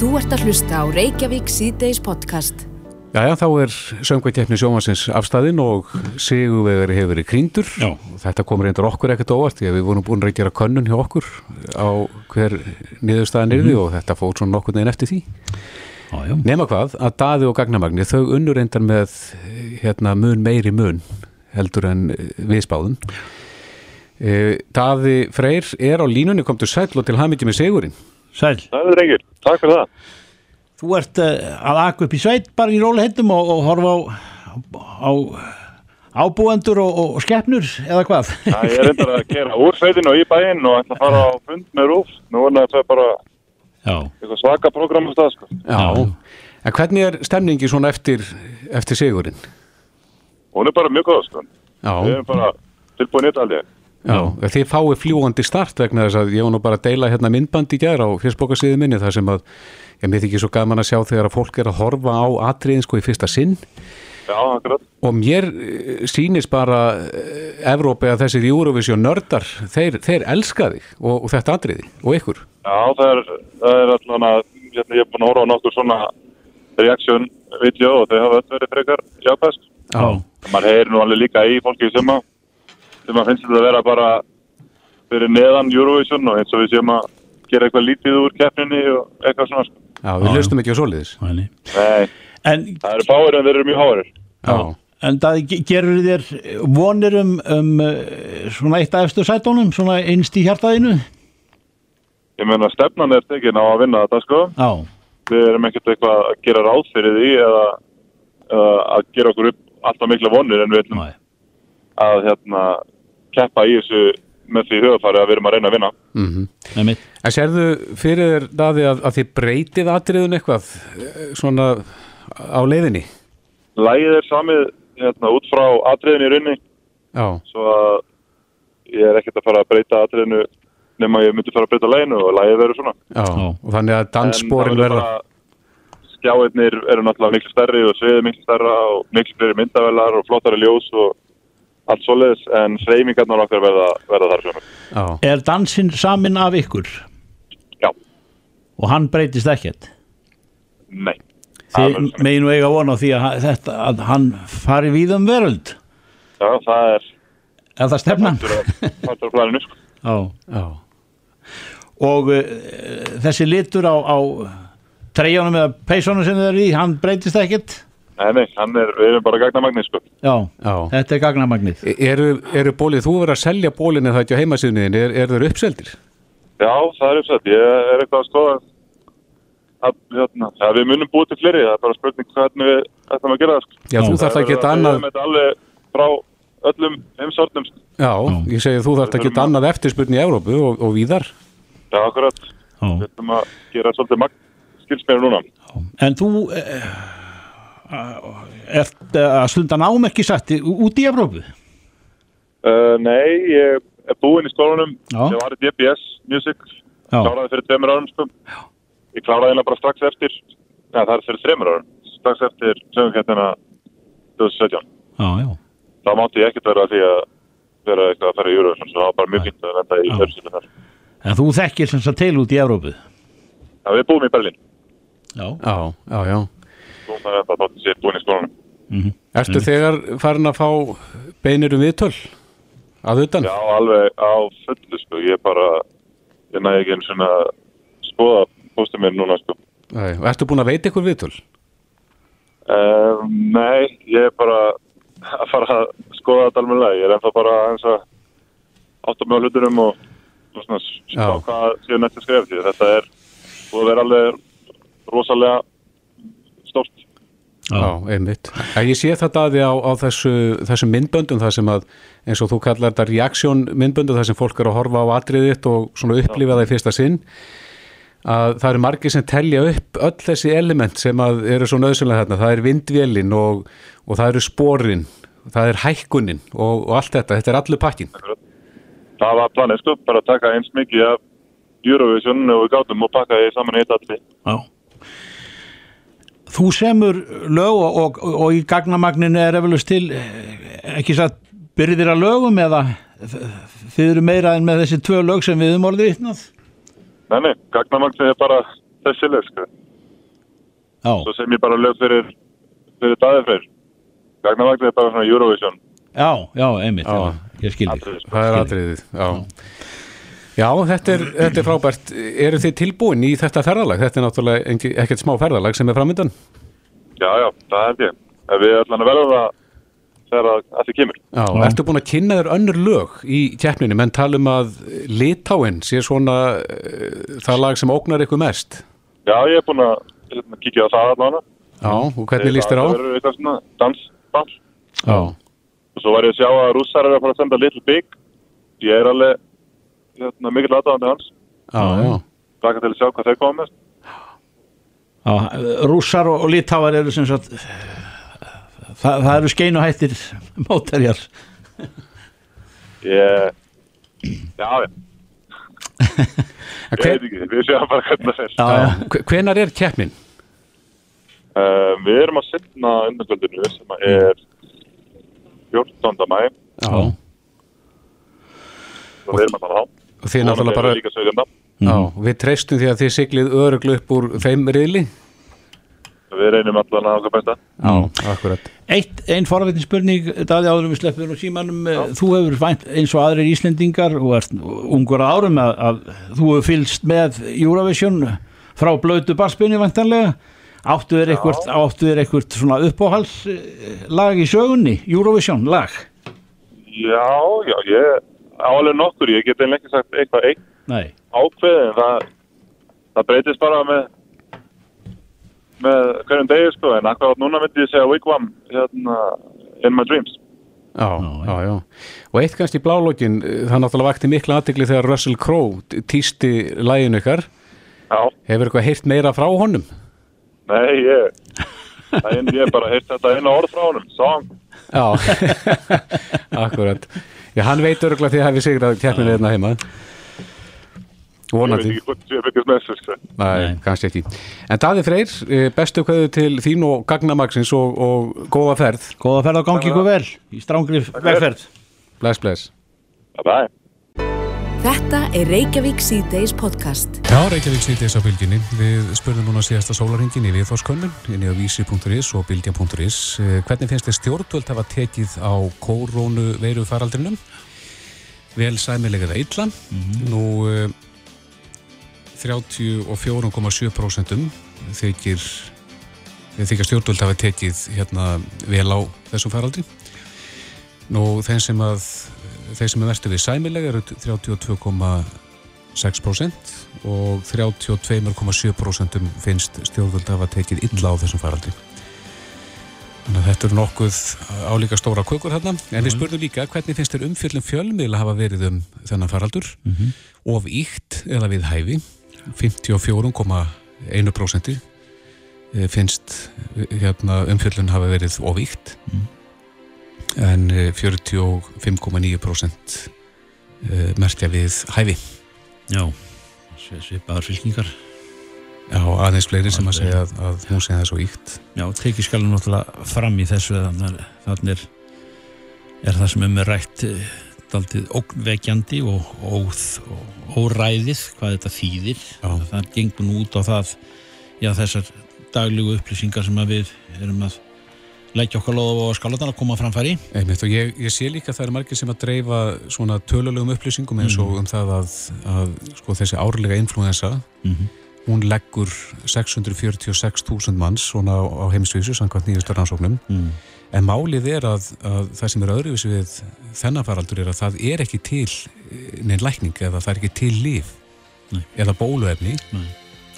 Þú ert að hlusta á Reykjavík síðdeis podcast. Jæja, þá er söngvætjefni sjómasins afstæðin og sigurvegari hefur verið krýndur. Já. Þetta komur reyndur okkur ekkert óvart því við vorum búin að gera könnun hjá okkur á hver niðurstaðan yrði og þetta fór svona nokkur neginn eftir því. Já, já. Nema hvað, að Daði og Gagnamagni þau unnur reyndar með hérna, mun meiri mun heldur en eh, við spáðum. Eh, Daði Freyr er á línunni, kom til sæll og til hafmyndi með sigurinn. Sæl, er reyngir, takk fyrir það. þú ert uh, að akka upp í sveit bara í rólihettum og, og horfa á, á ábúendur og, og skeppnur eða hvað? Það er reyndar að gera úr sveitinu og í bæinn og ætla að fara á fund með Rúf. Nú er það bara Já, eitthvað svaka program á stað, sko. Já. En hvernig er stemningi svona eftir, eftir sigurinn? Hún er bara mjög góð, sko. Já. Við erum bara tilbúin í þetta aldrei. Já, þið fáið fljúandi start vegna þess að ég var nú bara að deila hérna myndband í gæra á fjörsbókarsíðu minni þar sem að ég myndi ekki svo gaman að sjá þegar að fólk er að horfa á atriðin sko í fyrsta sinn. Já, akkurat. og mér eh, sýnist bara eh, Evrópi að þessir Eurovision nördar þeir, þeir elska þig og, og þetta atriði og ykkur. Já, það er, það er allan að, hérna, ég er búin að horfa á nokkur svona reaction-vídeó og þau hafa öll verið frekar jákvæðsk. Já, Man heyrir nú alveg líka í fólki sem að, sem að finnst þetta að vera bara fyrir neðan Eurovision og eins og við séum að gera eitthvað lítið úr keppninni og eitthvað svona, sko. já við hlustum ekki á soliðis. Nei, En, það eru fáir en þeir eru mjög háir. Já, en það gerur þér vonir um, um uh, svona eitt af eftir sætónum, svona innst í hjartaðinu? Ég meina stefnan er tekin á að vinna þetta sko. Já, Við erum ekkert eitthvað að gera ráð fyrir því eða, eða að gera okkur upp alltaf mikla vonir en við ætlum að hérna, keppa í þessu með því hugafari að við erum að reyna að vinna. mhm Með mitt. En sérðu fyrir þér daði að, að þið breytið atriðun eitthvað eh, svona á leiðinni? Lægið er samið hérna, út frá atriðin í raunni Já, svo að ég er ekkert að fara að breyta atriðinu nema ég myndi fara að breyta læginu og lægið verður svona. já, Já. og þannig að danssporin það verður Skjáirnir eru náttúrulega miklu stærri og sviðið miklu stærra og miklu fleiri myndavelar og flottari ljós og allt svoleiðis en hreyfingarnar okkar verða, verða þar svona. Já, Er dansinn samin af ykkur Já, og hann breytist ekkert? nei. Það megin nú eiga von á því að, þetta, að hann fari víð um veröld. Já, það er Er það stefnan? partur af planinu. Sko. Já. já, Og uh, þessi litur á, á treyjónum eða peysunum sem þið eru í, hann breytist ekkert? Nei, nei, hann er, við erum bara gagnamagnir, sko. Já, já. þetta er gagnamagnið. E- Eru, eru bólið, þú verður að selja bólinu það ekki á heimasíðunniðin, er, er þeir uppseldir? Já, það er uppsett. Ég er eitthvað að skoða að, hérna, ja, við munum búið til fleiri. Það er bara spurning hvernig við ætlum að gera það, sko. Já, þú þarft að geta Við annað, erum þetta alveg frá öllum heimsortum, sko. já, ég segi þú þarft að geta annað eftirspurn í Evrópu og, og víðar. Já, akkurat. Já. Við ætlum að gera svolítið magn skilsmeira núna. En þú uh, ert uh, að stunda nám ekki satt í- út í Evrópu? Uh, nei, ég er búinn í skólanum. Já. Ég var í DBS Music. Kláraði fyrir tveimur árum, sko. Ég kláraði hérna bara strax eftir, ja, það er fyrir þreimur árum. Strax eftir sögumkettina 2017. Já, já. þá mátti ég ekkert vera því að vera eitthvað að fara í svo það var bara mjög fínt að lenda í öðrursinu þar. En þú þekkir sem sagt til út í Evrópu? Já, við búum í Berlín, Já. Já, já, já. Það þetta þótti sér búin í skólanum. Ertu þegar farin að fá beinir um viðtöl að utan? Já, alveg á fullu, sko, ég bara, ég næði ekki einu svona skoða póstum mér núna, sko. Nei, og ertu búin að veita ykkur viðtöl? Uh, nei, ég er bara að fara að skoða þetta almennilega, ég er ennþá bara eins að átta mig á hlutunum og, svona spá Já. hvað séu nætti skref því þetta er að vera alveg rosalega stórt. Já, einmitt. En ég sé þetta að því á, á þessu, þessu myndböndum það sem að, eins og þú kallar þetta reaksjón myndböndu það sem fólk er að horfa á atriðitt og svona upplifa það í fyrsta sinn að það eru margir sem telja upp öll þessi element sem að eru svo nöðsynlega þarna, það er vindvélin og, og það eru sporin, það er hækkunin og, og allt þetta, þetta er allur pakkin. Það var planið sko, bara að taka eins mikið af Eurovision og við gátum og pakka því saman í eitt allir. Já. Þú semur lög og, og, og í gagnamagninu er eflust til eh, ekki satt byrðir að lögum eða þið eru meira en með þessi tvö lög sem við um orðið vittnað? Nei, nei, gagnamagn er bara þessi leið sko. Já, svo sem ég bara lög fyrir fyrir dagið fyrir gagnavagnir er bara svona Eurovision já, já, einmitt Já. já, Ég skil þig atriði, sko. Það er atriðið, já. Já, þetta er, þetta er frábært. Eru þið tilbúin í þetta ferðalag? Þetta er náttúrulega ekkert smá ferðalag sem er framöndan. já, já, það held ég en við ætlum að verða það þegar að að þið kemur Já, ertu búin að kynna þér önnur lög í keppninu, menn talum að Litáin sé svona uh, það lag sem ógnar ykkur mest. já, ég er búin að hérna, kíkja á það allavega Já, og hvernig líst þér á? það verður eitthvað svona dansball Já, og svo var ég að sjá að rússar eru að fara að senda Little Big ég er alveg hérna, mikill aðdáðandi hans. Laka til að sjá hvað þeir koma með Já, rússar og, og litáar eru sem sagt það, það eru skeinuhættir móterjar Ég, já, já, En ég Hver, veit ekki, við séum bara hvernig það er. Hve- hvenar er keppnin? Uh, við erum að setna undankvöldinu sem er 14. mæ Já, og við erum að fara á. Og þið náttúrulega bara, Líka 17. já, við treystum því að þið siglið öruglu upp úr þeim riðli. Við reynum allan að okkar besta. Já, akkurat. Eitt, ein forveitin spurning Daði áður en við sleppum og símanum þú hefur vænt eins og aðrir Íslendingar og ert ungur að árum að, að þú hefur fylgst með Eurovision frá blötu barspinni vantanlega áttu þér eitthvað, áttu þér eitthvað svona uppáhaldslag í sögunni Eurovision lag Já, já, ég álega nokkur, ég get einlega ekki sagt eitthvað Nei, ákveðin, það, það breytist bara með með hverjum degi sko, en akkurat núna myndi ég segja Wigwam hérna, in my dreams. Já, já, já. Og eitt kannski í blálókin, eh, það náttúrulega vakti mikla aðtegli þegar Russell Crowe týsti læginu ykkar. Já, Hefur eitthvað heyrt meira frá honum? nei, ég, það er bara heilt þetta eina orð frá honum, song. Já, akkurat. Já, hann veit örgulega því að hefði sigrað keppninu hérna heima. Ég veit Vonandi. ekki með þessu, sko. Nei, kannski ekki. En Daði Freyr, eh, bestu kveðu til þín og gagnamaksins og, og góða ferð. góða ferð á gangi ykkur vel í strángri vegferð Bless, bless. Bye bye. Þetta er Reykjavík C-Days podcast. Já, Reykjavík sýtis á bylginni. Við spurðum núna síðasta sólarhingin í viðþórskönnun, inn í að vísi.is og bylgja.is. Eh, Hvernig finnst þið stjórnvöld hafa tekið á kórónu veiru faraldrinum? Vel sæmilega eða illa. Nú eh, 34,7% þykir þykja stjórnvöld hafa tekið hérna vel á þessum faraldri. Nú þeim sem að þeir sem er verstu við sæmilega eru 32,6% og 32,7% finnst stjórnvöld hafa tekið illa á þessum faraldri. Þannig að þetta eru nokkuð álíka stóra kökur hérna. En við spurðum líka hvernig finnst þér umfjöllum fjölmiðla hafa verið um þennan faraldur? Of íkt eða við hæfi? 54,1% eh, finnst eh, hérna, umfjöllun hafa verið of íkt en eh, 45,9% eh, merkja við hæfi. Já, svipaðar fylkingar. Já, aðeins fleiri sem að segja að, að hún segja það svo íkt Já, tekið skal náttúrulega fram í þessu þannig þannig er, er það sem er með rætt eh, daldið ógnvekjandi og, óð, og óræðið hvað þetta þýðir. Já. það gengur nú út á það já, þessar daglegu upplýsingar sem að við erum að leggja okkar loða á skáladan að koma framfæri Einmitt, ég, ég sé líka að það eru margir sem að dreifa svona tölulegum upplýsingum eins og um það að, að sko, þessi árlega influensa Mhm. hún leggur 646.000 manns svona á, á heimsvísu samkvæmt nýjustar rannsóknum mm. en málið er að, að það sem er öðruvísi við þennan faraldur er að það er ekki til eh, neinn lækning eða það er ekki til líf Nei. eða bóluefni Nei.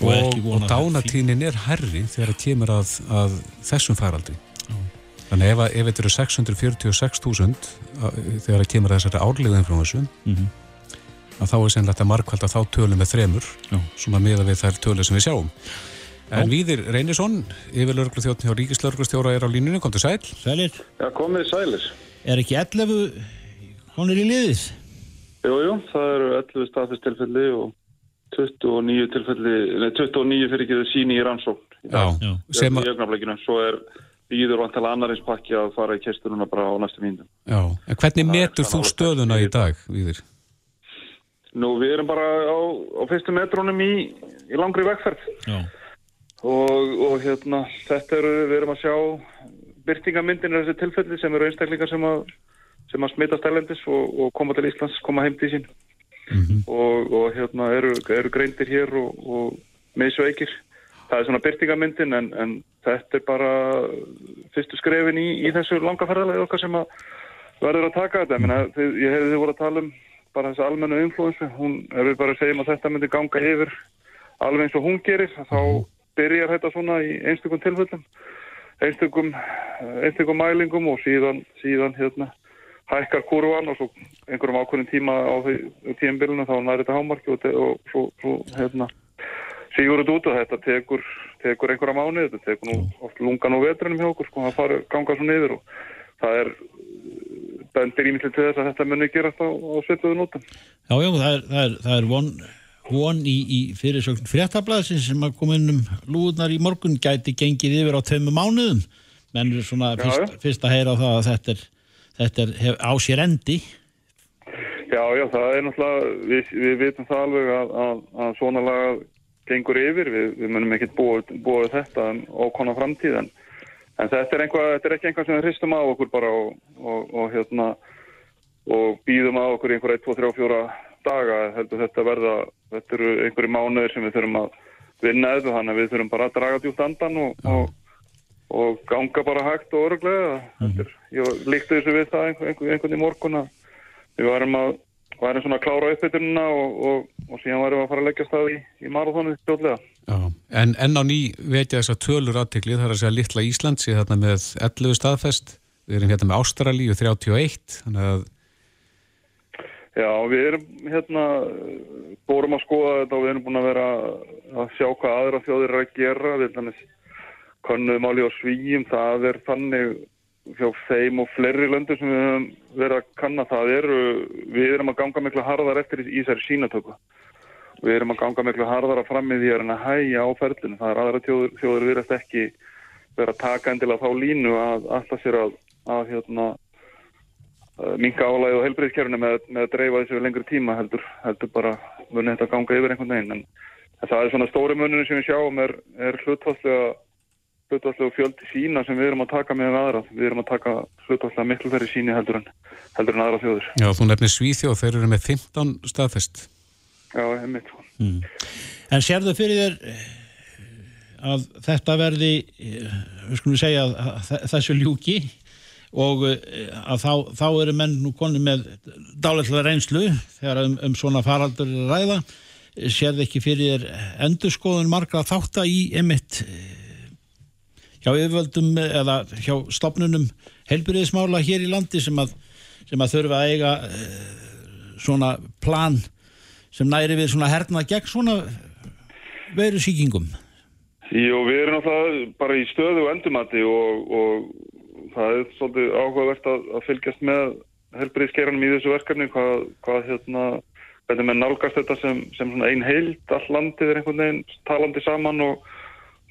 og, Og og dánatínin er herri þegar það kemur að, að þessum faraldri þannig ef, að- ef þetta eru 646.000 að- þegar það kemur að þessari árlegu influensu Mhm. að þá er sennilega að markvalda þá tölum með þremur Já. svona miða við þær tölur sem við sjáum en Víðir Reynisson yfirlörglu þjóttn hjá Ríkislörglustjóra er á línunni, kom til sæl Sælir, Já, komið sælir. er ekki 11 konur í liðið? Jú, jú, það eru 11 staðfistilfelli og 29 tilfelli, nei, 29 fyrir ekki þau síni í rannsókn. Já, Já. sem að, svo er býður vantala annarins pakki að fara í kesturuna bara á næstu mínum. já, en hvernig er metur þú stöðuna í dag, Víðir? Nú, við erum bara á, á fyrstu metrónum í, í langri vegferð. Já, og, og hérna, þetta eru, við erum að sjá byrtingamyndin er þessi tilfelli sem eru einstaklingar sem að, sem að smitast erlendis og, og koma til Íslands, koma heim til sín og, og hérna eru, eru greindir hér og, og meðsveikir. Það er svona byrtingamyndin en, en þetta er bara fyrstu skrefin í, í þessu langaferðalegi okkar sem að verður að taka þetta. Meina, þið, ég hefði þið voru að tala um bara þessu almennu influensu. Hún við bara að segja um að þetta myndi ganga yfir alveg eins og hún gerir. Þá byrjar þetta svona í einstökum tilfellum, einstökum, einstökum mælingum og síðan, síðan hérna hækkar kurvan og svo einhverjum ákveðin tíma á því tíumbilinu þá næri þetta hámarki og, og svo, svo hérna sígur þetta út og þetta tekur, tekur einhverja mánuð, þetta tekur nú oft lungan og vetrunum hjá okkur sko, það fara ganga svo niður og það er bendir ímyndið til þess að þetta muni gerast á, á svipuðu nótum. Já, já, það er, það er, það er von, von í, í fyrirsögn fréttablaðsins sem að koma inn um lúðunar í morgun gæti gengið yfir á tveimu mánuðum. Menn er svona fyrst, fyrst að heyra á það að þetta er, þetta er hef, á sér endi. Já, já, það er náttúrulega, við, við vitum það alveg að, að, að svona laga gengur yfir, við, við munum ekkert búið, þetta um ókona framtíð en, þetta er, einhvað, þetta er ekki einhvað sem við hristum á okkur bara og, og, og hérna og býðum á okkur í einhver 1, 2, 3, 4 daga, heldur þetta verða þetta eru einhverju mánuðir sem við þurfum að vinna eða þannig að við þurfum bara að draga djúpt andan og, og, og ganga bara hægt og öruglega mm. ég líkti þessu við það einhver, einhver, einhvern í morgun að við varum að varum svona að klára uppbytununa og, og, og síðan varum við að fara að leggja stað í, í marathónu stjórnlega. Já, en enn á ný veit ég þess að tölur aðtekli, það er að segja litla Ísland sé þarna með 11 staðfest. Við erum hérna með Ástralíu 31 þannig að Já, við erum hérna bórum að skoða þetta og við erum búin að vera að sjá hvað aðra þjóðir eru að gera. Við þannig konnuðum áli á svíjum, það er þannig hjá þeim og fleiri löndur sem við höfum verið að kanna það eru, við erum að ganga miklu harðar eftir í þessari sínatöku við erum að ganga miklu harðar að fram í því að hæja á ferlinu, það er aðra þjóður, þjóður viðrast ekki vera að taka endilega þá línu að alltaf sér að, að hérna minga álæði og heilbreyðskerfni með, með að dreifa þessu lengri tíma heldur, heldur bara munið þetta að ganga yfir einhvern veginn. En, það er svona stóri muninu sem við sjáum er, er hlutvarslega hlutvarslega fjöldi sína sem við erum að taka með aðra, við erum að taka hlutvarslega miklu færri síni heldur en, heldur en aðra þjóður. Já, þú nefnir Svíþjóð, þeir eru með 15 staðfest Já, einmitt. mm. En sérðu fyrir þér eh, að þetta verði eh, við skulum segja að, að þessu ljúki og eh, að þá, þá eru menn nú konið með dálætlega reynslu þegar um, um svona faraldur er að ræða sérðu ekki fyrir þér endurskoðun margra þátta í emitt hjá yfirvöldum eða hjá stopnunum helbyrðismála hér í landi sem að, sem að þurfa að eiga svona plan sem næri við svona hernað gegn svona veru síkingum Jú, við erum náttúrulega bara í stöðu og endumati og, og það er svolítið áhugavert að, að fylgjast með helbriðskeranum í þessu verkefni hvað, hvað hérna hvernig með nálgast þetta sem, sem svona ein heild all landið er einhvern veginn talandi saman og,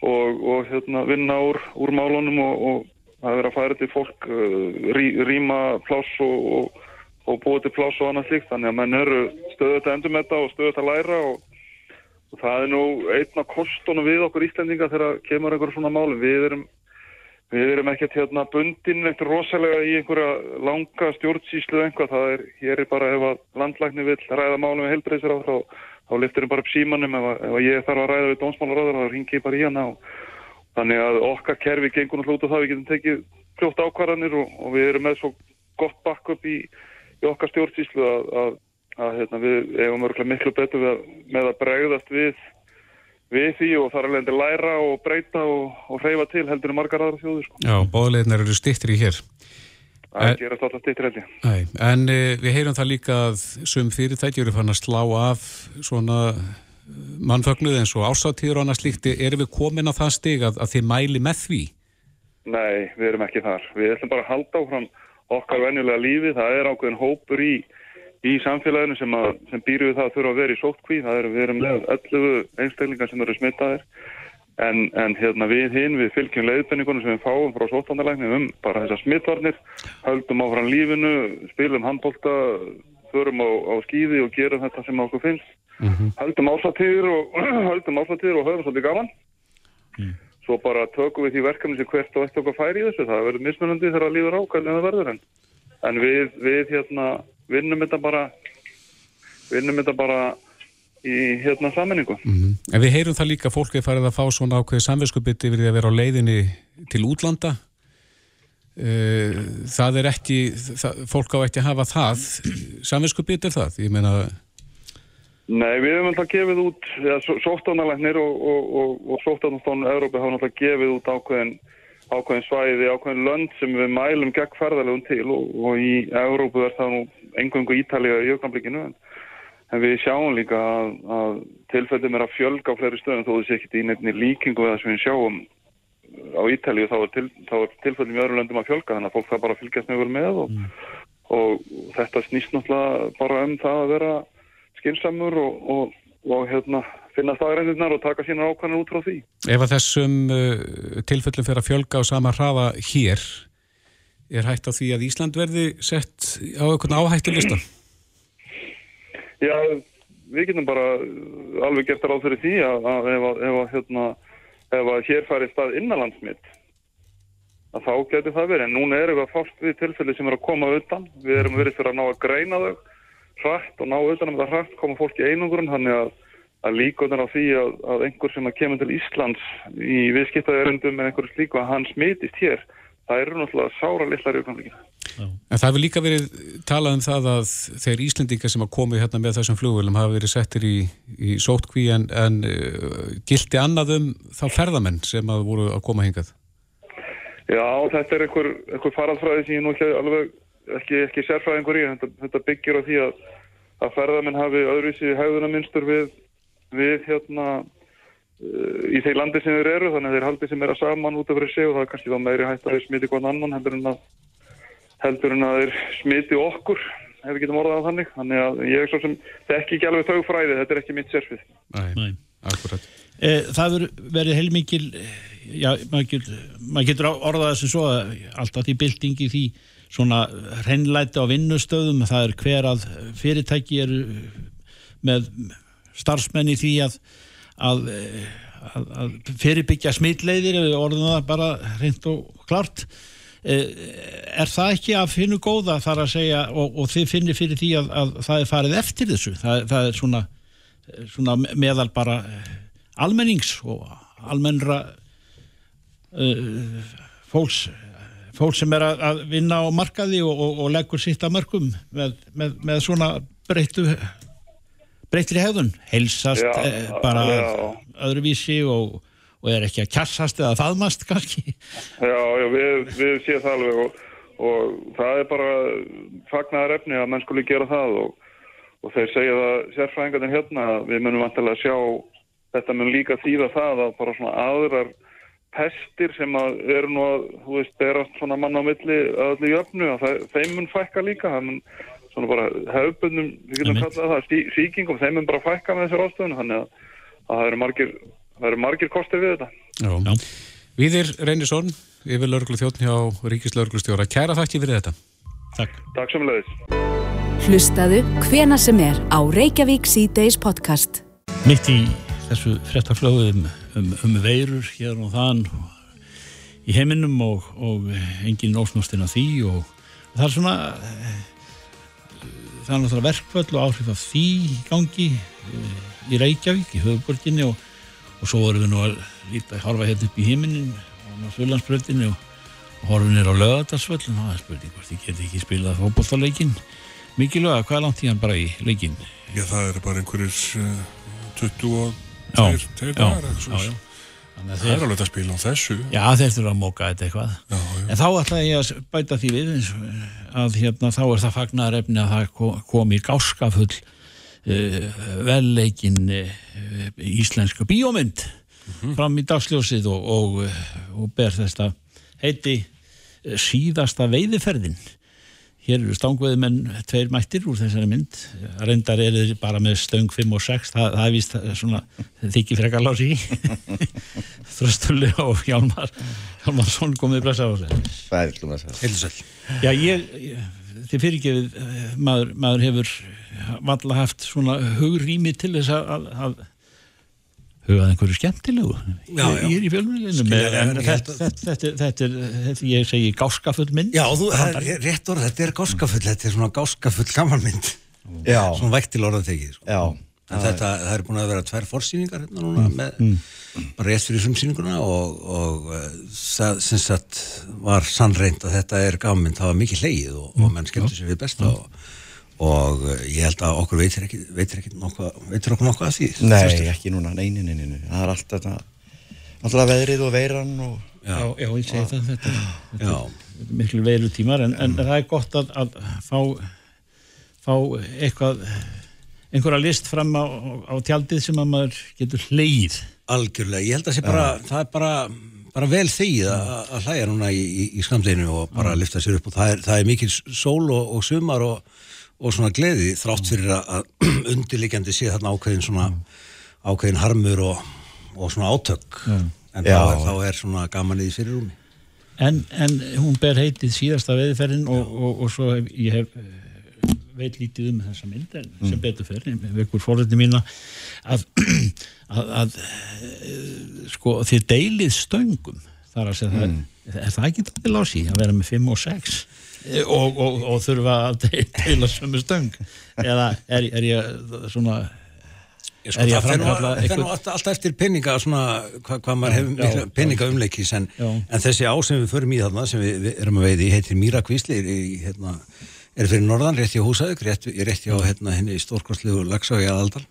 og, og hérna vinna úr, úr málunum og, það er verið að færa til fólk uh, rí, rýma pláss og, og búið til pláss og annað slíkt þannig að menn eru stöðut að endumetta og stöðut að læra og Og það er nú einn af kostunum við okkur Íslandinga þegar kemur einhverjum svona málum. Við erum, við erum ekkert hérna bundin eftir rosalega í einhverja langa stjórnsýslu einhvað. Það er, hér er bara ef að landlækni vil ræða málum við heilbreyðsir á þá, þá liftir hann bara upp símanum. Ef, að, ef að ég þarf að ræða við dómsmálaráður þá ringi ég bara í hana. Og, þannig að okkar kerfi gengur náttúrulega út af það. Við getum tekið fljótt ákvarðanir og, og við erum með svo gott backup í, í okkar stjórnsýslu að, að að hérna, við eigum örgulega miklu betur með, með að bregðast við við því og þar alveg endur læra og breyta og, og hreyfa til heldur margar aðra þjóður sko. Já, bóðleirnar eru stýttir í hér Það er gerast alltaf stýttir held ég. En e, við heyrum það líka að sum fyrirtæki eru fann að slá af svona mannfögnuð eins og ásáttíður og annað slíkti erum við komin á það stig að, að þið mæli með því? Nei, við erum ekki þar. Við ætlum bara að halda áfram okkar venjulega lífi. Það er ákveðin hópur í í samfélaginu sem, að, sem býr við það að þurfa að vera í sótkví, það er við erum með 11 einstaklingar sem eru smittaðir en, en hérna við hinn við fylgjum leiðbenningunum sem við fáum frá sóttandalæknum um bara þessar smittvarnir höldum áfram lífinu, spilum handbólta förum á, á skýði og gerum þetta sem okkur finnst. Mm -hmm. höldum áslatíður og höldum áslatíður og höfum svolítið gaman. Svo bara tökum við því verkefni sem hvert og eitt okkar færi í þessu, það verður mismunandi þegar það líður á hvernig það verður en, en við, við hérna vinnum þetta bara vinnum þetta bara í hérna sammenningu Mhm. En við heyrum það líka að fólk er farið að fá svona ákveði samverskupiti yfir því að vera á leiðinni til útlanda. Eh, Það er ekki, það, fólk á ekki að hafa það. Samverskupiti er það, ég meina, Nei, við hefum alltaf gefið út ja, sóttánalæknir og, og, og, og sóttánastofnun Európa hafa alltaf gefið út ákveðin, ákveðin svæði, ákveðin lönd sem við mælum gegn ferðalegum til og, í Európu er það nú engöngu ítalega í augnablikinu en, en við sjáum líka að, að tilfellum er að fjölga á fleiri stöðum þó þessi ekkit í nefnir líkingu það sem við sjáum á Ítalíu þá er, til, þá er tilfellum í öðru löndum að fjölga þannig að fólk það bara fylgjast með með og, og þetta snýst náttúrulega bara um það að vera skinsamur og, og, og hérna, finna staðrændirnar og taka sína ákvæmur út frá því. ef að þessum uh, tilfellum fyrir að fjölga á sama hraða hér, er hægt á því að Ísland verði sett á einhvern áhættu lista? Já, við getum bara alveg gert ráð fyrir því að, að ef, að, ef, að, hérna, ef að hér fari stað innanlandsmitt að þá getur það verið. En núna erum við að fást við tilfelli sem er að koma utan. Við erum verið fyrir að ná að greina þau hratt og ná utan um það hratt koma fólk í einungurinn þannig að, að líkunar á því að, að einhver sem að kemur til Íslands í viðskiptaðurundum með einhverju slíku að hann smitist hér það eru náttúrulega sára litlar í augnablikinu. En það hefur líka verið talað um það að þeir Íslendingar sem að komu hérna með þessum flugvölum hafa verið settir í, í sótkví en, en uh, gildi annað um þá ferðamenn sem að voru að koma hingað. Já, þetta er einhver, einhver faralfræði sem ég nú ekki alveg ekki, ekki sérfræðingur í. Þetta, þetta byggir á því að, að ferðamenn hafi öðruvísi hegðunarmynstur við, við hérna í þeir landi sem þeir eru, þannig að þeir haldi sem er að saman út af fyrir sig og það er kannski þá meiri hægt að þeir smiti hvern annan heldur en að heldur en að þeir smiti okkur ef við getum orðað á þannig þannig að ég er svo sem, þetta er ekki alveg þau fræði þetta er ekki mitt sérfið Nei, Nei. akkurat. E, það verður verið heilmikil já, maður getur, maður getur orðað þessum svo að alltaf því byltingi því svona hreinlæti á vinnustöðum það er hver að fyrirtæki eru með starfsmenn í því að að, að, að fyrirbyggja smitleiðir orðum það bara hreint og klart er það ekki að finna góða þar að segja og, og þið finnir fyrir því að, að það er farið eftir þessu? Það, það er svona, svona meðal bara almennings og almennra uh, fólks fólk sem er að, vinna á markaði og, og, og leggur sitt að mörgum með, með, með svona breyttu breytri hefðun heilsast Já, eh, bara já. öðruvísi og, og er ekki að kjassast eða faðmast kannski Já, já, við, við séum það alveg og, og það er bara fagnaðar efni að menn skuli gera það og, og þeir segja það sérfræðingarnir hérna að við munum vantilega að sjá þetta mun líka þýða það að bara svona aðrar pestir sem að eru nú að, þú veist, berast svona mann á milli að öllu jöfnu og það, þeim mun fækka líka, það mun svona bara hefbundum, við getum kallað það, sí, síkingum, þeim mun bara fækka með þessar ástöðun, þannig að, að það eru margir, það eru margir kostir við þetta. Já. Já. Víðir Reynisson, yfir lauruglu þjóttn hjá Ríkislauruglustjóra. Kæra þakki fyrir þetta. Takk Takk sem leiðis. Hlustaðu hvena sem er á Reykjavík C-Days podcast. mitt í þessu fréttaflögu um, um, um veirur hér og þann í heiminum og, og engin ósnústinn af því og það er svona það er náttúrulega verkvöld og áhrif af því gangi eh, í Reykjavík, í höfuborginni og, og svo vorum við nú að líta að horfa hérna upp í heiminin og á Sjölandsbröndinni og, og horfum nýr á lögadarsvöll og það er spurning hvort ég geti ekki spilað fótbolltaleikin mikilvæga, hvað er langt í hann bara í leikin? Já, það eru bara einhverjir uh, 20 og Já, tveir, tveir já, dagar Það er alveg að spila á þessu já, þeir þurfa að móka þetta eitthvað. já, já. En þá ætla ég að bæta því við að hérna, þá er það fagnar efni að það ko- komi gáskafull uh, velleikin uh, íslenska bíómynd fram í dagsljósið og, og, og ber þetta heiti eh, síðasta veiðiferðin. Hér eru stangveðimenn tveir mættir úr þessari mynd. Reyndar eru þeir bara með stöng 5 og 6. Það, það er víst svona þykki frekar lási í. Þröstulli og Hjálmar Hjálmarsson komið blessa á þessu. Það er hlum að segja. Heilsæl. Já, ég, ég þið fyrirgefið, eh, maður, maður hefur valla haft svona hugrými til þess að, að, hugað einhverju skemmtilegu? Já, já. ég er í fjölmjölinu þetta, þetta, þetta, þetta er ég segi gáskafull mynd. Já, þú, er rétt orð, þetta er gáskafull, þetta er svona gáskafull gamanmynd, Já, svona vægt til orðatekið, sko. já, En þetta, það er búin að vera tvær forsýningar hérna núna með, bara rétt fyrir frumsýninguna og, og uh, það sem sagt var sannreint að þetta er gammynd, það var mikið hleyið og, og menn skemmtu sér við besta og, og uh, ég held að okkur veitir ekki, veitir ekki nokkuð, veitir okkur nokkuð að því. nei, ekki núna, nei, nei, nei, nei, nei. það er allt þetta, alltaf veðrið og veiran og, já, já, ég segi það þetta, þetta er miklu veilu tímar en, en það er gott að, að fá fá eitthvað einhverja list fram á, á tjaldið sem að maður getur hleyið algjörlega, ég held að sé bara, það er bara, bara vel þegið að, að hlæja núna í, í, í skamdeginu og bara lifta sér upp og það er, það er mikil sól og, og sumar og, og svona gleði þrátt fyrir að, undirliggjandi sé þarna ákveðin svona ákveðin harmur og, og svona átök. En þá Já. er, þá er svona gaman í því fyrir rúmi. En, en hún ber heitið síðasta veðiferðin og, og, og svo hef, ég hef eh, veit lítið um þessa mynd en sem betur fyrir, vekur fórhætti mína að, að, að eh, sko þið deilið stöngum. Þar að segja það er það ekki til lási að vera með 5 og 6 og, og, og þurfa að deila sömu stöng. Eða er, er ég svona Ég Er að það fer nú- alltaf, alltaf eftir peninga svona, hvað, hvað maður hefur peninga umleikis en, en þessi á sem við förum í þarna sem við, við erum að veiði heitir Mýrakvísli er, í, hérna, er fyrir norðan rétt hjá Húsavík rétt, rétt hjá hérna, henni í stórkostlegu Lagsá í aðaldal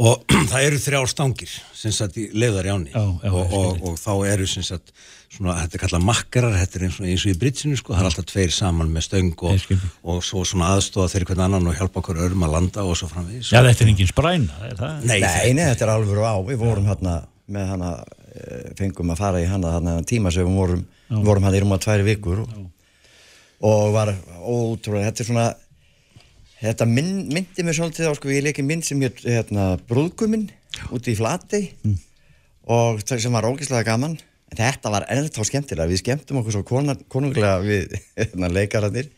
og það eru þrjár stangir sem sagt í leiðar í áni Já, já, og, og, og þá eru sem sagt svona, þetta er kallað makkarar, þetta er eins og, eins og í britsinu sko, það er alltaf tveir saman með stöng og, svo svona aðstóða þeir hvern annan og hjálpa okkur örum að landa og svo framvegis já þetta er engin spræna er það? Nei, nei, nei, þetta er alveg á, við vorum hérna með hana, eh, fengum að fara í hana hana tíma sem við vorum, vorum hann í rúma tværi vikur og, og var ótrúlega, þetta er svona þetta mynd, myndi mér svolítið á, sko, ég leiki mynd sem hér, hérna, brúðguminn úti í Flatey. Og það sem var ógeðslega gaman en þetta var ennþá skemmtilega, við skemmtum okkur svo konar, konunglega við hérna, leikararnir.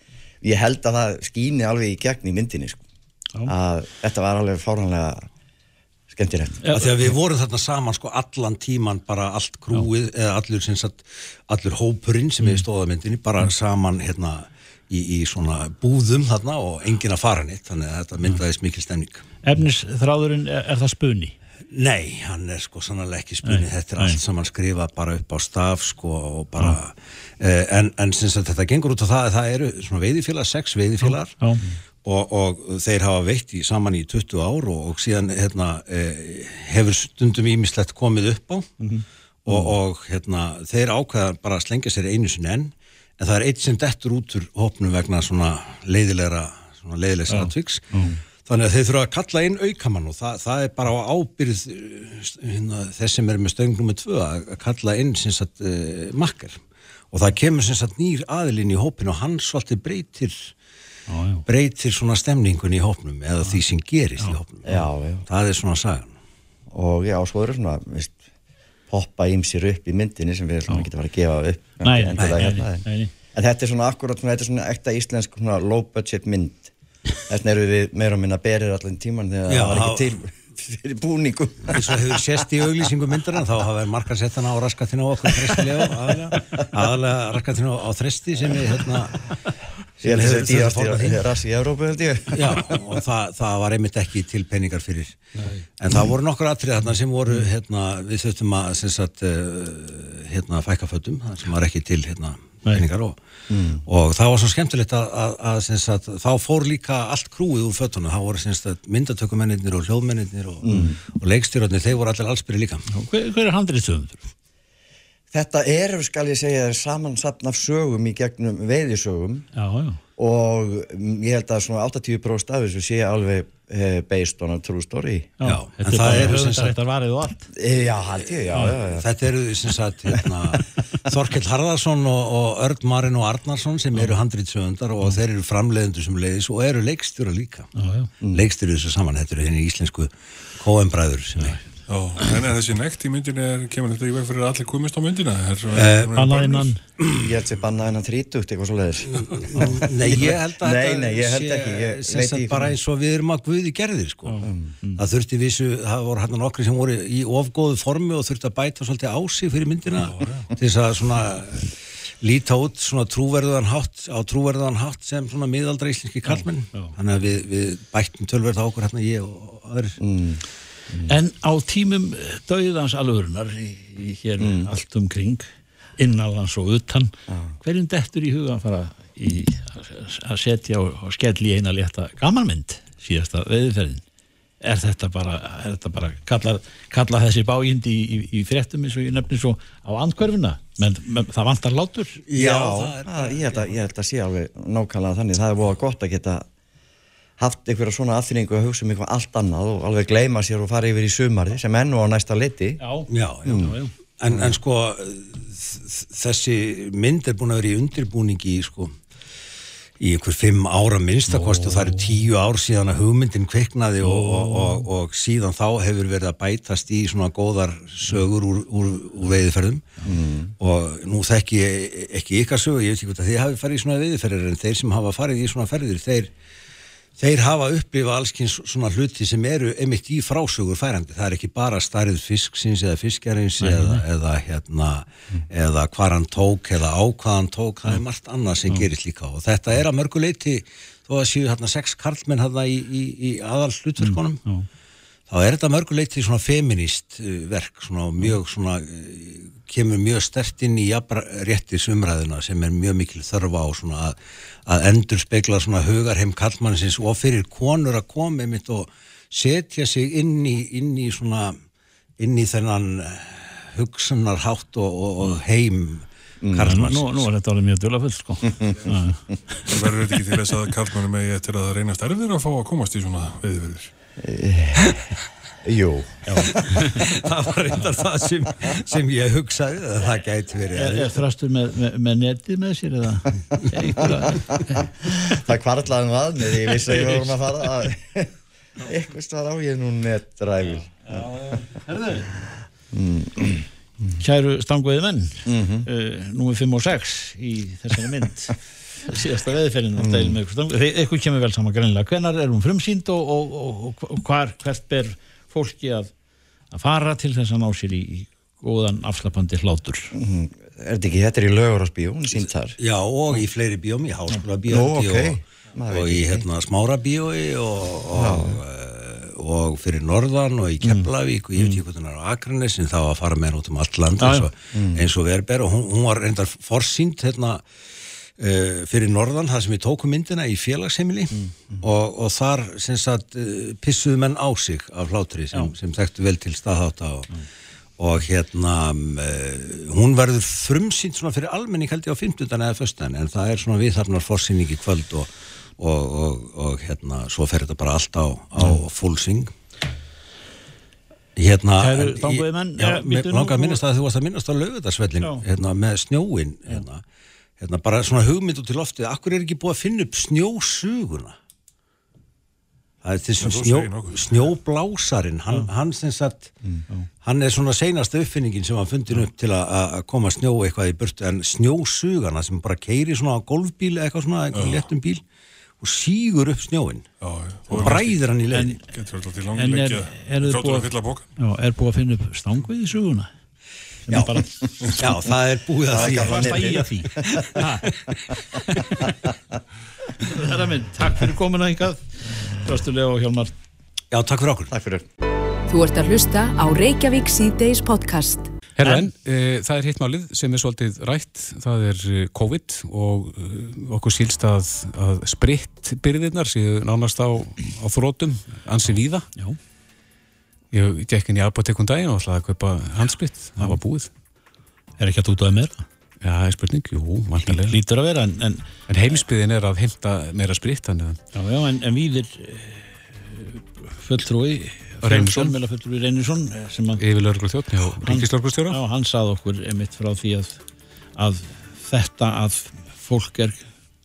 Ég held að það skýni alveg í gegn í myndinni sko. að þetta var alveg fáránlega skemmtilegt. Já, þegar við vorum þarna saman sko allan tíman bara allt krúið eða allur, allur hópurinn sem er í stóðamyndinni bara saman hérna í, í svona búðum þarna og enginn að fara neitt þannig að þetta myndaðist mikil stemning. Efnisþráðurinn er, er það spunni Nei, hann er sko sannlega ekki spunni, þetta er nei. allt saman skrifað bara upp á staf sko og bara eh, en, en sem sagt þetta gengur út á það að það eru svona veiðifélag, sex veiðifélagar Já. og, og þeir hafa veitt í, saman í 20 ár og, og síðan hérna, eh, hefur stundum ímislegt komið upp á. Og, og hérna, þeir ákveða bara að slengja sér einu sinni enn en það er eitt sem dettur út úr hópnum vegna svona leiðilegra svona leiðilegs atviks þannig að þeir þurfa að kalla inn aukamann og það, það er bara á ábyrð eh, hérna, þess sem er með stöngum með tvö að kalla inn sagt uh, makkar og það kemur sagt nýr aðilinn í hópin og hann svolítið breytir já, já. breytir svona stemningun í hópnum eða því sem gerist í hópnum. Já, já. það er svona sagan. Og já, svo eru svona veist, poppa ímsir upp í myndinni sem við ætlum ekki að fara að gefa upp. Nei, endilega nei, nei, hérna, nei, nei. en þetta er svona akkurat svona, þetta er svona ekta íslensk svona low budget mynd. Þess vegna eru við meira og minna berir allan tíman þegar Já, það var ekki til fyrir búningum. Eins og hefur sést í auglýsingu myndarinn þá hafa margar sett hana á raskatinu á okkur aðalega raskatinu á þresti sem við hérna ég held að hefur þetta er þurft að forða því. dýrast rass í Európa held ég Já, og það, það var einmitt ekki til peningar fyrir en það voru nokkur atrið þarna sem voru hérna, við þurftum að sem sagt, uh, hérna, fækka fötum það sem var ekki til hérna, Nei. peningar og, og það var svo skemmtilegt að, að, að sem sagt, þá fór líka allt krúið úr fötunum, þá voru sem sagt, myndatökumennir og hljóðmennir og, og leikstýrarnir, þeir voru allir allsbyrði líka hver, hver er handriðstöfundur? Þetta er, skal ég segja, samansapn af sögum í gegnum veiðisögum. Já, já. Og ég held að svona 80% af þessu sé alveg eh, based on a true story. Já, þetta en það bara eru sem sagt- þetta varið og allt. Eh, já, held ég, já, já, já. Þetta eru sem sagt hérna, Þorkell Harðarsson og, og Örd Marin og Arnarsson sem eru handritsöfundar og þeir eru framleiðendur sem leiðis og eru leikstjóra líka. Já, já. leikstjóru þessu saman, þetta eru henni íslensku kóembræður sem er Já, en er þessi nekt í myndinu er, kemur þetta í veg fyrir að allir komist á myndina? Er, Eh, Annað innan. Ég held sér banna hennan 30 eitthvað svo leiðis Nei, ég held að Nei, þetta nei, ég held sé ekki bara eins og við erum að guði gerðir sko. það þurfti vissu, það voru hérna nokkri sem voru í ofgóðu formi og þurfti að bæta svolítið á sig fyrir myndina til þess að svona líta út svona trúverðuðan hátt á trúverðuðan hátt sem svona miðaldra íslenski kallmenn þannig að við, við bættum tölverð á okkur hérna ég og aðrir En á tímum dauðans alvörunar í, í hér allt umkring innanlands og utan hverjum dettur í huga að fara í, að setja og, og skell í eina létta gamanmynd síðasta veðiferðin er þetta bara, er þetta bara kalla, kalla þessi báind í, í, í fréttum eins og ég nefnir svo á andkörfuna menn, menn það vantar látur Já, það er- það, ég, held að, ég held að sé alveg nákvæmlega þannig, það er búið gott að geta haft einhverja svona aðfinningu að hugsa um eitthvað allt annað og alveg gleyma sér og fara yfir í sumari sem enn og á næsta liti. Já, já, já. já, já. En, en sko þessi mynd er búin að vera í undirbúningi sko í einhver fimm ára minnstakosti og það eru tíu ár síðan að hugmyndin kveiknaði og, og, og, og síðan þá hefur verið að bætast í svona góðar sögur úr, úr, úr veiðferðum og nú þekki ég ekki ykkar sögu, ég veit ekki hvort að þið hafi farið í svona veiðferðir en þeir sem hafa farið í svona ferðir þeir, þeir hafa upplifa allskins svona hluti sem eru einmitt í frásögur færandi, það er ekki bara starrið fisksins eða fiskjarins eða, eða hérna, eða hvar hann tók eða á hvað hann tók. Það er margt annað sem gerist líka og þetta er að mörgu leiti, þó að séu hérna sex karlmenn hérna í, í, í aðal hlutverkonum þá er þetta mörgu leiti svona feminist uh, verk svona og mjög svona uh, kemur mjög stert inn í jafnra réttis umræðuna sem er mjög mikil þörfa á svona að, að endur spekla svona hugarheim kallmannsins og fyrir konur að koma einmitt og setja sig inn í, inn í svona inn í þennan eh, hugsunarhátt og, og, og heim Nú, kallmannsins nú, nú er þetta alveg mjög dulafull sko. Já. verður ekki til þess að kallmannum eigi eftir að það reynast erfir að fá að komast í svona veiðverðir? Jú, það var reyndar það sem, sem ég hugsaði að það gæti verið er, er þrastur með, með, með netið með sér eða? Það kvartlaði nú að mér, ég vissi að ég vorum að fara að eitthvað starf á ég nú netræfur Kæru stanguði menn. Mhm. uh, númer 5 og 6 í þessari mynd síðasta stanguði Þe- eitthvað kemur vel saman. Greinlega hvenar er hún frumsýnd og, og, og, og hvar, hvert ber fólki að, að fara til þess að ná sér í, í góðan afslapandi hlátur? Er þetta ekki, þetta er í lögurásbíó, hún er sínt þar. Já, og í fleiri bíóm, í háskóla bíói ok. og, í hérna, smára bíói og, og, eh, og fyrir Norðan og í Keflavík og ég veit ekki hvað það er á Akranes en þá að fara með henn út um allt land eins og, eins og verber og hún, hún var reyndar forsýnd hérna Uh, fyrir norðan, þar sem við tókum myndina í félagsheimili og, og þar sem sagt uh, pissuðu menn á sig af hlátri sem, sem þekktu vel til staðháta og, og hérna uh, hún verður frumsýnd svona fyrir almenning held ég á 15. eða 1. en það er svona viðhafnar forsýning í kvöld og, og, og, og hérna svo fer þetta bara allt á, á full swing hérna Kæru en menn, já, eh, mér langar að minnast að þú varst að minnast á lögudarsvellin Já. hérna, með snjóin hérna, hérna, bara svona hugmynd út í loftið akkur er ekki búið að finna upp snjósuguna? Það er þessum snjó, snjóblásarin hann, hann sem sagt hann er svona seinasta uppfinningin sem hann fundin upp til að- að að koma snjó eitthvað í burtu en snjósugana sem bara keiri svona á golfbíl eða eitthvað svona, eitthvað léttum bíl og sígur upp snjóin Já, já. og bræðir hann í alltaf til En langt er- Þáttur búið- að. Já, er búið að finna upp stangvið í suguna Já. er bara já, það er búið að því. fast að í að því. Það er minn, takk fyrir komuna hingað. Þröstulega og Hjálmar. Já, takk fyrir okkur. Takk fyrir. Þú ert að hlusta á Reykjavík C-Days podcast. Herðan, e, það er hittmálið sem er svolítið rætt, það er eh, COVID og e, okkur sílst að, að sprittbyrðirnar séu nánast á, á þrótum, ansi víða. Já. Ég gekk inn í apotekum daginn og ætlaði að kaupa handspritt, það var búið. Er ekki að tútaði meira? Já, það er spurning, jú, vantarlega. Lítur að vera en, en, En heimsbyðin er að heimta meira spritt, þannig að já, já, en, en víðir eh, fulltrúi. Fjölmiðla fulltrúi Reynisson eh, sem að yfir lögreglu þjótt hjá ríkislögreglustjóra. Já, hann sað okkur einmitt frá því að, að þetta að fólk er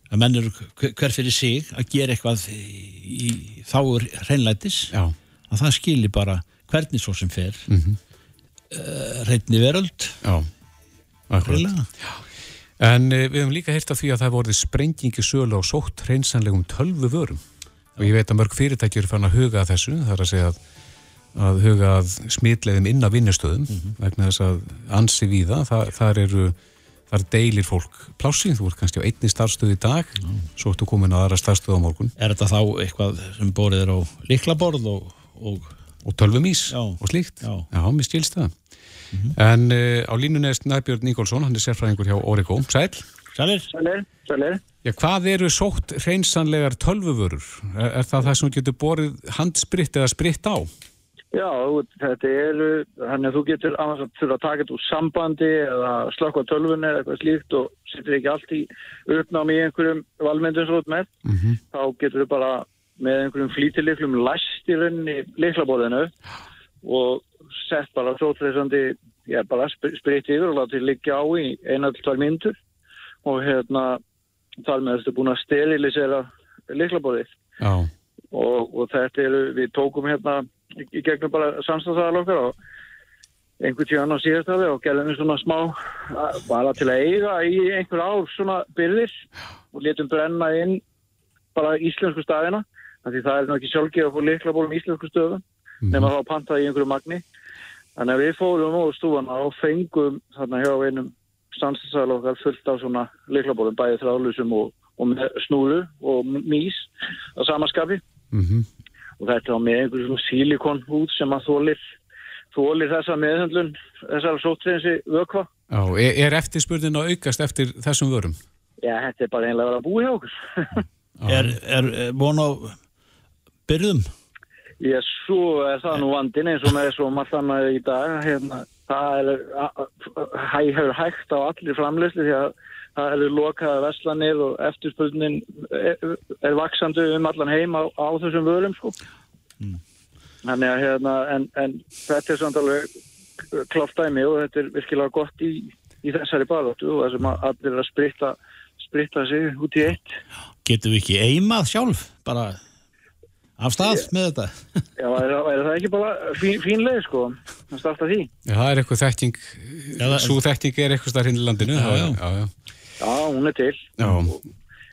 að menn eru hver fyrir sig að gera eitthvað í, þáur hreinlætis að það skili bara hvernig svo sem fer mm Mhm. reyndni veröld. Já, akkurat. En uh, við höfum líka heyrt af því að það voruð sprengingi sölu á sótt hreinsanlegum tölvu vörum og ég veit að mörg fyrirtækjur fann að huga að þessu, það er að segja að, að huga að smitleiðum inn á vinnustöðum vegna þess að ansi víða, það, þar eru þar deilir fólk plássið, þú ert kannski á einni starfstöð í dag, svo ertu komin á aðra starfstöð á morgun. Er þetta þá eitthvað sem borið er á liklaborð og, og og tölvumís Já. og slíkt Já. Já, mér skilst það En uh, á línunni er Snæbjörn Níkolsson, hann er sérfræðingur hjá Origo Sæl, sælir? Sælir, sælir. Já, hvað eru sótt hreinsanlegar tölvuvörur? Er, er það það sem þú getur borið handspritt eða spritt á? Já, þetta eru, þannig að þú getur annars að þurfa að taka þetta úr sambandi eða slökka á tölvunni eða eitthvað slíkt og setur ekki allt í uppnámi í einhverjum valmyndum svo út með. Mhm. Þá getur þú bara með einhverjum flítiliklum læst í rauninni liklaborðinu og sett bara trótreysandi, já, bara sp- spritt yfir og látið liggja á í eina til tvær myndur og hérna þar með þetta búin að sterilisera liklaborðið og, og þetta eru, við tókum hérna í, gegnum bara samstæðsaðal okkar og einhvern tíðan á síðastali og gerðum við svona smá bara til að eiga í einhver ár svona byrðir og letum brenna inn bara íslensku staðina því það er nú ekki sjálfgeð að fá liklabólum íslensku stöðum nema þá pantaði í einhverju magni. Þannig að við fórum á stúfana og fengum þarna hjá einum samstæðsaðal okkar fullt af svona liklabólum bæði þráðlusum og, og með snúru og mís á samaskapi mhm. Og þetta var með einhverjum svona sílikonhút sem að þólir þólir þessa meðhundlun þessar sóttreinsi vökva. Já, er, er eftirspurnin að aukast eftir þessum vörum? já, þetta er bara einlega að vera að búi byrðum? já, svo er það nú vandin eins og með svo margt annað í dag hérna, það er hefur hægt á allir framleysli því að það eru lokaða veslanir og eftirspurnin er, er vaksandi um allan heim á, á þessum vörum sko Þannig að hérna, en, en þetta er samt alveg klátt dæmi og þetta er virkilega gott í, í þessari baráttu og þessum að allir er að spritta, spritta sig út í eitt. Getum við ekki eimað sjálf bara af stað með þetta? Já, er, er það ekki bara fín, fín leið sko, að starta því? Já, það er eitthvað þekking, svo þekking er eitthvað starf hinn í landinu. Já, já. já, já. Já, hún er til. já.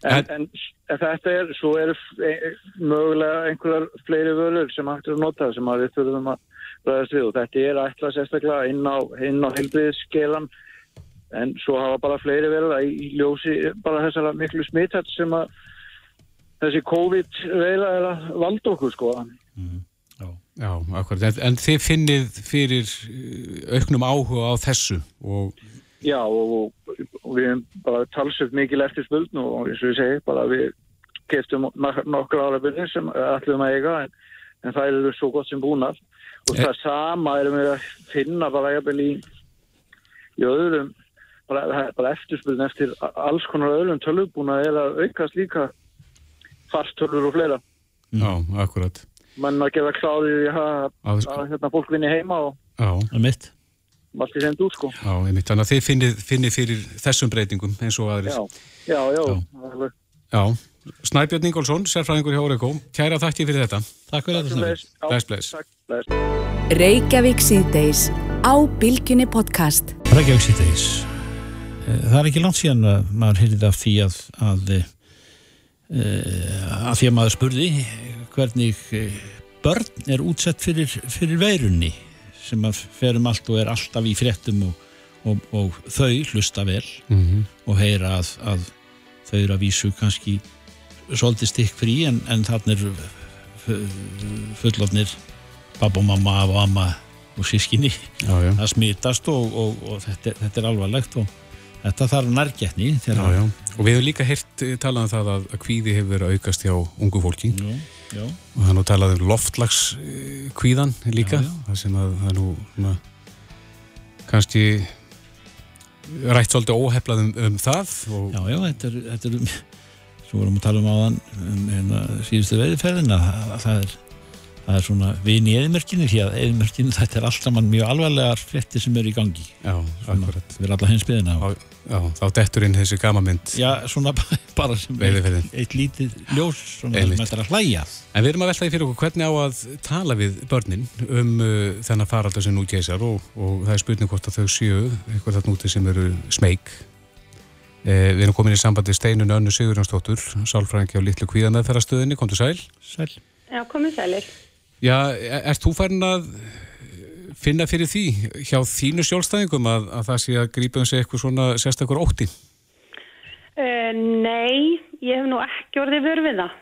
En, en, en þetta er, svo eru e, mögulega einhverjar fleiri vörur sem hægt er að nota sem að við þurfum að ræðast við og þetta er ætlað sérstaklega inn á, á heilbriðskelan en svo hafa bara fleiri verið í, í ljósi bara þessara miklu smittætt sem að þessi COVID-veila valda okkur sko. Já, akkurat. En, en þið finnið fyrir uh, auknum áhuga á þessu og Já og, og, við hefum bara talsökt mikil eftir spöldn og eins og ég segi bara við keftum nokkra ára byrðir sem ætlum að eiga en, en það eru svo gott sem búnar og það sama erum við að finna bara jafnvel í, í öðrum bara, bara eftirspöldn eftir alls konar öðrum tölvbúna er að aukast líka farstölur og fleira já, akkurat. mann að gefa kláðið í að, Að, að hérna, fólk vinni heima og Já, Það er mitt. allt í sendt út sko já, einmitt. Þannig að þið finnið, finnið fyrir þessum breytingum eins og aðrir. Já, já, já, alveg. Já. Snæbjörn Ingólfsson, sérfræðingur hjá Oreko. Kæra þakki fyrir þetta. Takk fyrir þetta. Bless. Já, Bless, bless. Takk, bless. Reykjavík síðdeis á Bilginni podcast. Reykjavík síðdeis. Það er ekki langt síðan að maður heyrði af því að, að, að, að því að maður spurði hvernig eh, börn er útsett fyrir, fyrir veirunni sem að fer um allt og er alltaf í fréttum og, og, og þau hlusta vel Mhm. og heyra að, að þau eru að vísu kannski svolítið stikk frí en, en þannig er fullofnir pappa og mamma, og amma og sískinni Já, já. það smitast og, og, og þetta, þetta er alvarlegt og þetta þarf nærgetni Já, já. Og við hefum líka heyrt eh, talað um það að, að kvíði hefur verið að aukast hjá ungu fólki já, já. og það er nú talað um loftlags eh, kvíðan líka, Já, já. það sem að það er nú svona, kannski rætt svolítið óheflað um, um það og já, já, þetta er, þetta er svo vorum að tala um áðan um hérna, síðustu veiðferðin að það er það er svona vin í eðmerkinu því að eðmerkinu þetta er allt saman mjög alvarlegar fréttir sem eru í gangi Já, akkurat Við erum alla hins byðina Já, þá dettur inn þessi gamamynd Já, svona bara sem Veiðiferðin. eitt, eitt lítið ljós svona sem þetta er að hlæja En við erum að veltaði fyrir okkur hvernig á að tala við börnin um uh, þennan faraldur sem nú geysar og, og það er spurning hvort að þau séu eitthvað þarna úti sem eru smeyk. Eh, við erum komin í sambandi Steinun Önnu Sigurjónsdóttur, sálfræðingi á Littlu sæl. Sæl. Já, komið sælir. Já, e- ert þú farin að finna fyrir því hjá þínu sjálfstæðingum að, að það sé að grípa um sig eitthvað svona sérstakur ótti? Uh, nei, ég hef nú ekki orðið vör við það.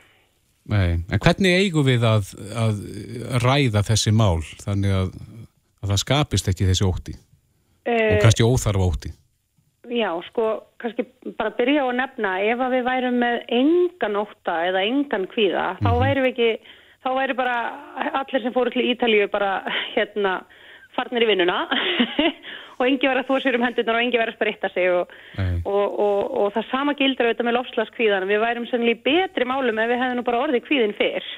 Nei, en hvernig eigum við að, að ræða þessi mál þannig að, að það skapist ekki þessi ótti og Uh, kannski óþarfa ótti? já, sko, kannski bara byrja á að nefna, ef að við værum með engan ótta eða engan kvíða, þá værum við ekki, þá væri bara allir sem fóru til Ítalíu bara, hérna, farnir í vinnuna og engi verið að þó sér um hendunar og engi verið að spritta sig og, og, og, og það sama gildur auðvitað með lofslagskvíðan, við værum sannlega í betri málum ef við hefðum nú bara orðið kvíðin fyrr.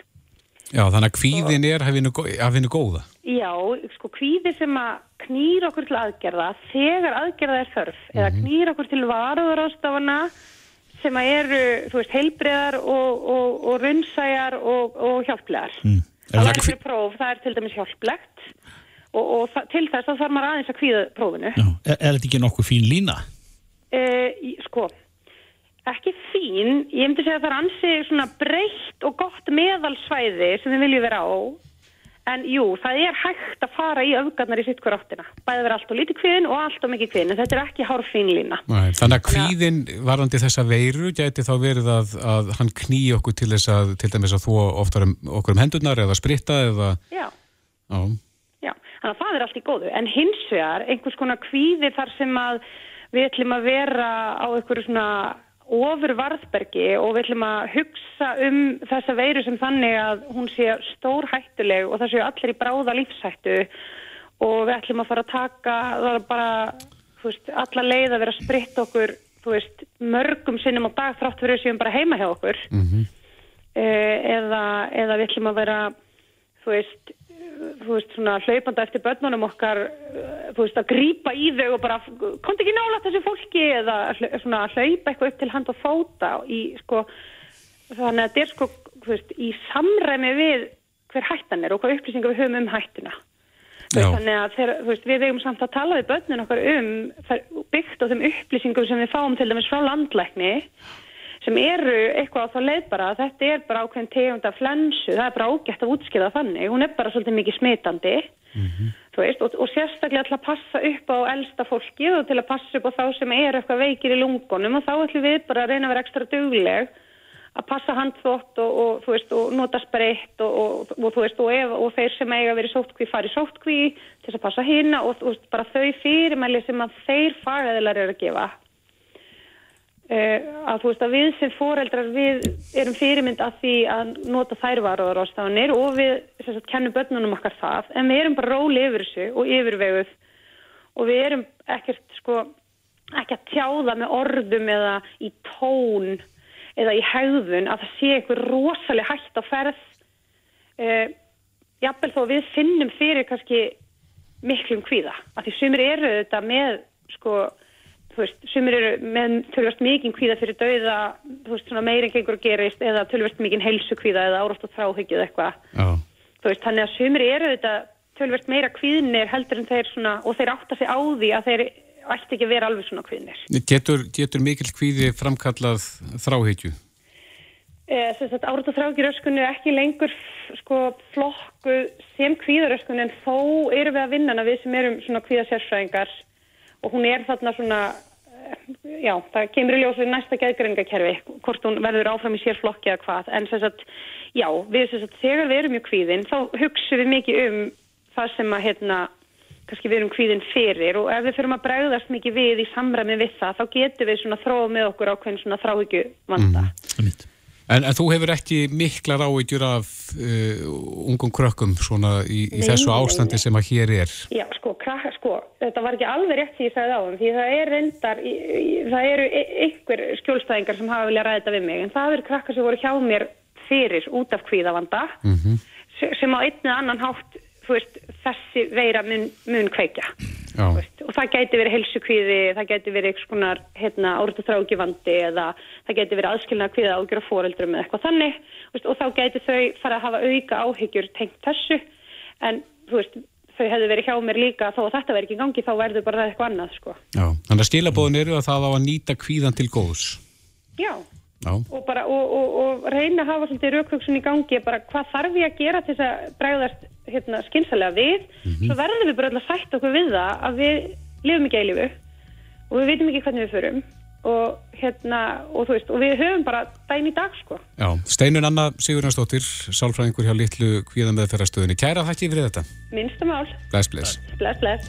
Já, þannig að kvíðin er af hinu góða. Já, sko kvíði sem að knýr okkur til aðgerða þegar aðgerða er þörf eða knýr okkur til varuðarástafana sem eru, þú veist, heilbriðar og, og, og runnsæjar og, og hjálplegar. Mm. Það er fyrir próf, það er til dæmis hjálplegt og, til þess að þarf maður aðeins að kvíða prófinu. Já, er, er þetta ekki nokkuð fín lína? Uh, sko, ekki fín, ég myndi segja að það er ansi svona breytt og gott meðalsvæði sem við viljum vera á en jú, það er hægt að fara í öfgarnar í sitt hver áttina. Bæði vera allt og lítið kvíðin og allt og mikið kvíðin en þetta er ekki hárfín lína. Nei, þannig að kvíðin varandi þessa veiru gæti þá verið að, að hann knýi okkur til þess að til dæmis að þú oftar um, okkur um hendurnar eða spritta eða, Já, já, já, þannig að það er allt í góðu. En hins vegar einhvers konar kvíði þar sem að við ætlum að vera á einhverju svona ofur varðbergi og við ætlum að hugsa um þessa veiru sem þannig að hún sé stór hættuleg og það séu allir í bráða lífshættu og við ætlum að fara að taka það er bara, þú veist, alla leið að vera að spritta okkur, þú veist, mörgum sinnum á dag þrátt fyrir að séum bara heima hjá okkur. Eh, eða, eða við ætlum að vera þú veist, þú veist svona hlaupanda eftir börnunum okkar eh, þú veist að grípa í þau og bara komdu ekki nála þessu fólki eða svona hlaupa eitthvað upp til hand og fóta í sko þannig að þetta er sko þú veist, í samræmi við hver hættan er og hvað upplýsingar við höfum um hættuna veist, þannig að þeir, veist, við eigum samt að tala við börnin okkar um byggt á þeim upplýsingum sem við fáum til dæmis frá landlækni sem eru eitthvað á þá leið bara að þetta er bara ákveðin tegund af flensu, það er bara ágætt að útskýra þannig, hún er bara svolítið mikið smitandi þú veist, og, og sérstaklega til að passa upp á elsta fólkið og til að passa upp á þá sem eru eitthvað veikir í lungunum og þá ætlum við bara að reyna að vera ekstra dugleg að passa handþvott og, og, þú veist, og nota spreitt og, og, og, þú veist, og, ef, og þeir sem eiga verið sótkví fari sótkví til þess að passa hina og þú veist, bara þau fyrirmæli sem að þeir fagæðilar eru að gefa að þú veist að við sem foreldrar við erum fyrirmynd að því að nota þær varuðar ástafanir og við sagt, kennum börnunum okkar það. En við erum bara róli yfir þessu og yfirveguð. Og við erum ekkert sko ekki að tjáða með orðum eða í tón eða í hegðun að það sé einhver rosalega hægt á ferð. Uh, jafnvel þó að við finnum fyrir kannski miklum kvíða. Af því sumir eru þetta með sko, þú veist, sumir eru með tölvast mikinn kvíða fyrir dauða þú veist, svona meirinn gengur að gerist eða tölvast mikinn heilsu kvíða eða árast og þráhyggju eða eitthvað þú veist, þannig að sumir eru þetta tölvert meira kvíðnir heldur en þeir svona og þeir átta sig á því að þeir ætti ekki að vera alveg svona kvíðnir. getur, getur mikill kvíði framkallað þráhyggju? Eh, árat og þrákiröskun er ekki lengur sko flokku sem kvíðaröskun en þó erum við að vinna við sem erum svona kvíðasérfræðingar og hún er þarna svona já, það kemur í ljós við næsta geðgreiningakerfi, hvort hún verður áfram í sér flokki eða hvað, en sem sagt já, við sem sagt, þegar við erum mjög kvíðin þá hugsaum við mikið um það sem að hérna, kannski við erum kvíðin fyrir. Og ef við fyrir að bregðast mikið við í samræmi við það, þá getum við svona þróa með okkur ákveðin svona þráhyggju vanda En, en þú hefur ekki miklar áhyggjur af uh, ungum krökkum svona í, í Nei, þessu nei, ástandi nei. sem að hér er? Já, sko, krakka, sko, þetta var ekki alveg rétt því ég sagði á þeim, því það er reyndar, í- í- það eru e- einhver skjólstæðingar sem hafa viljað ræða þetta við mig, en það eru krakka sem voru hjá mér fyrir út af kvíðavanda, sem á einn eða annan hátt þú veist, þessi veira mun, mun kveikja Já, og það gæti verið helsukvíði, það gæti verið eitthvað skonar hérna, árið þrákivandi eða það gæti verið aðskilna kvíða ágjör af foreldrum eða eitthvað þannig veist, og þá gæti þau fara að hafa auka áhyggjur tengt þessu en þú veist, þau hefðu verið hjá mér líka þó að þetta verið ekki í gangi þá verður bara það eitthvað annað sko. já. Þannig að skilabóðin eru að það á að nýta kvíðan til góðs. Já, Já, og, bara, og, og, og reyna að hafa svolítið raukvöksun í gangi bara hvað þarf ég að gera til þess að bregðast hérna, skynsalega við svo verðum við bara öll að sætta okkur við það að við lifum ekki eilifu og við veitum ekki hvernig við förum og, hérna, og, þú veist, og við höfum bara dæn í dag sko. já. Steinun Anna Sigurðansdóttir, sálfræðingur hjá litlu kvíðan meðferðastöðinni. Kæra þakki fyrir þetta. minnsta mál, Bless, bless. bless bless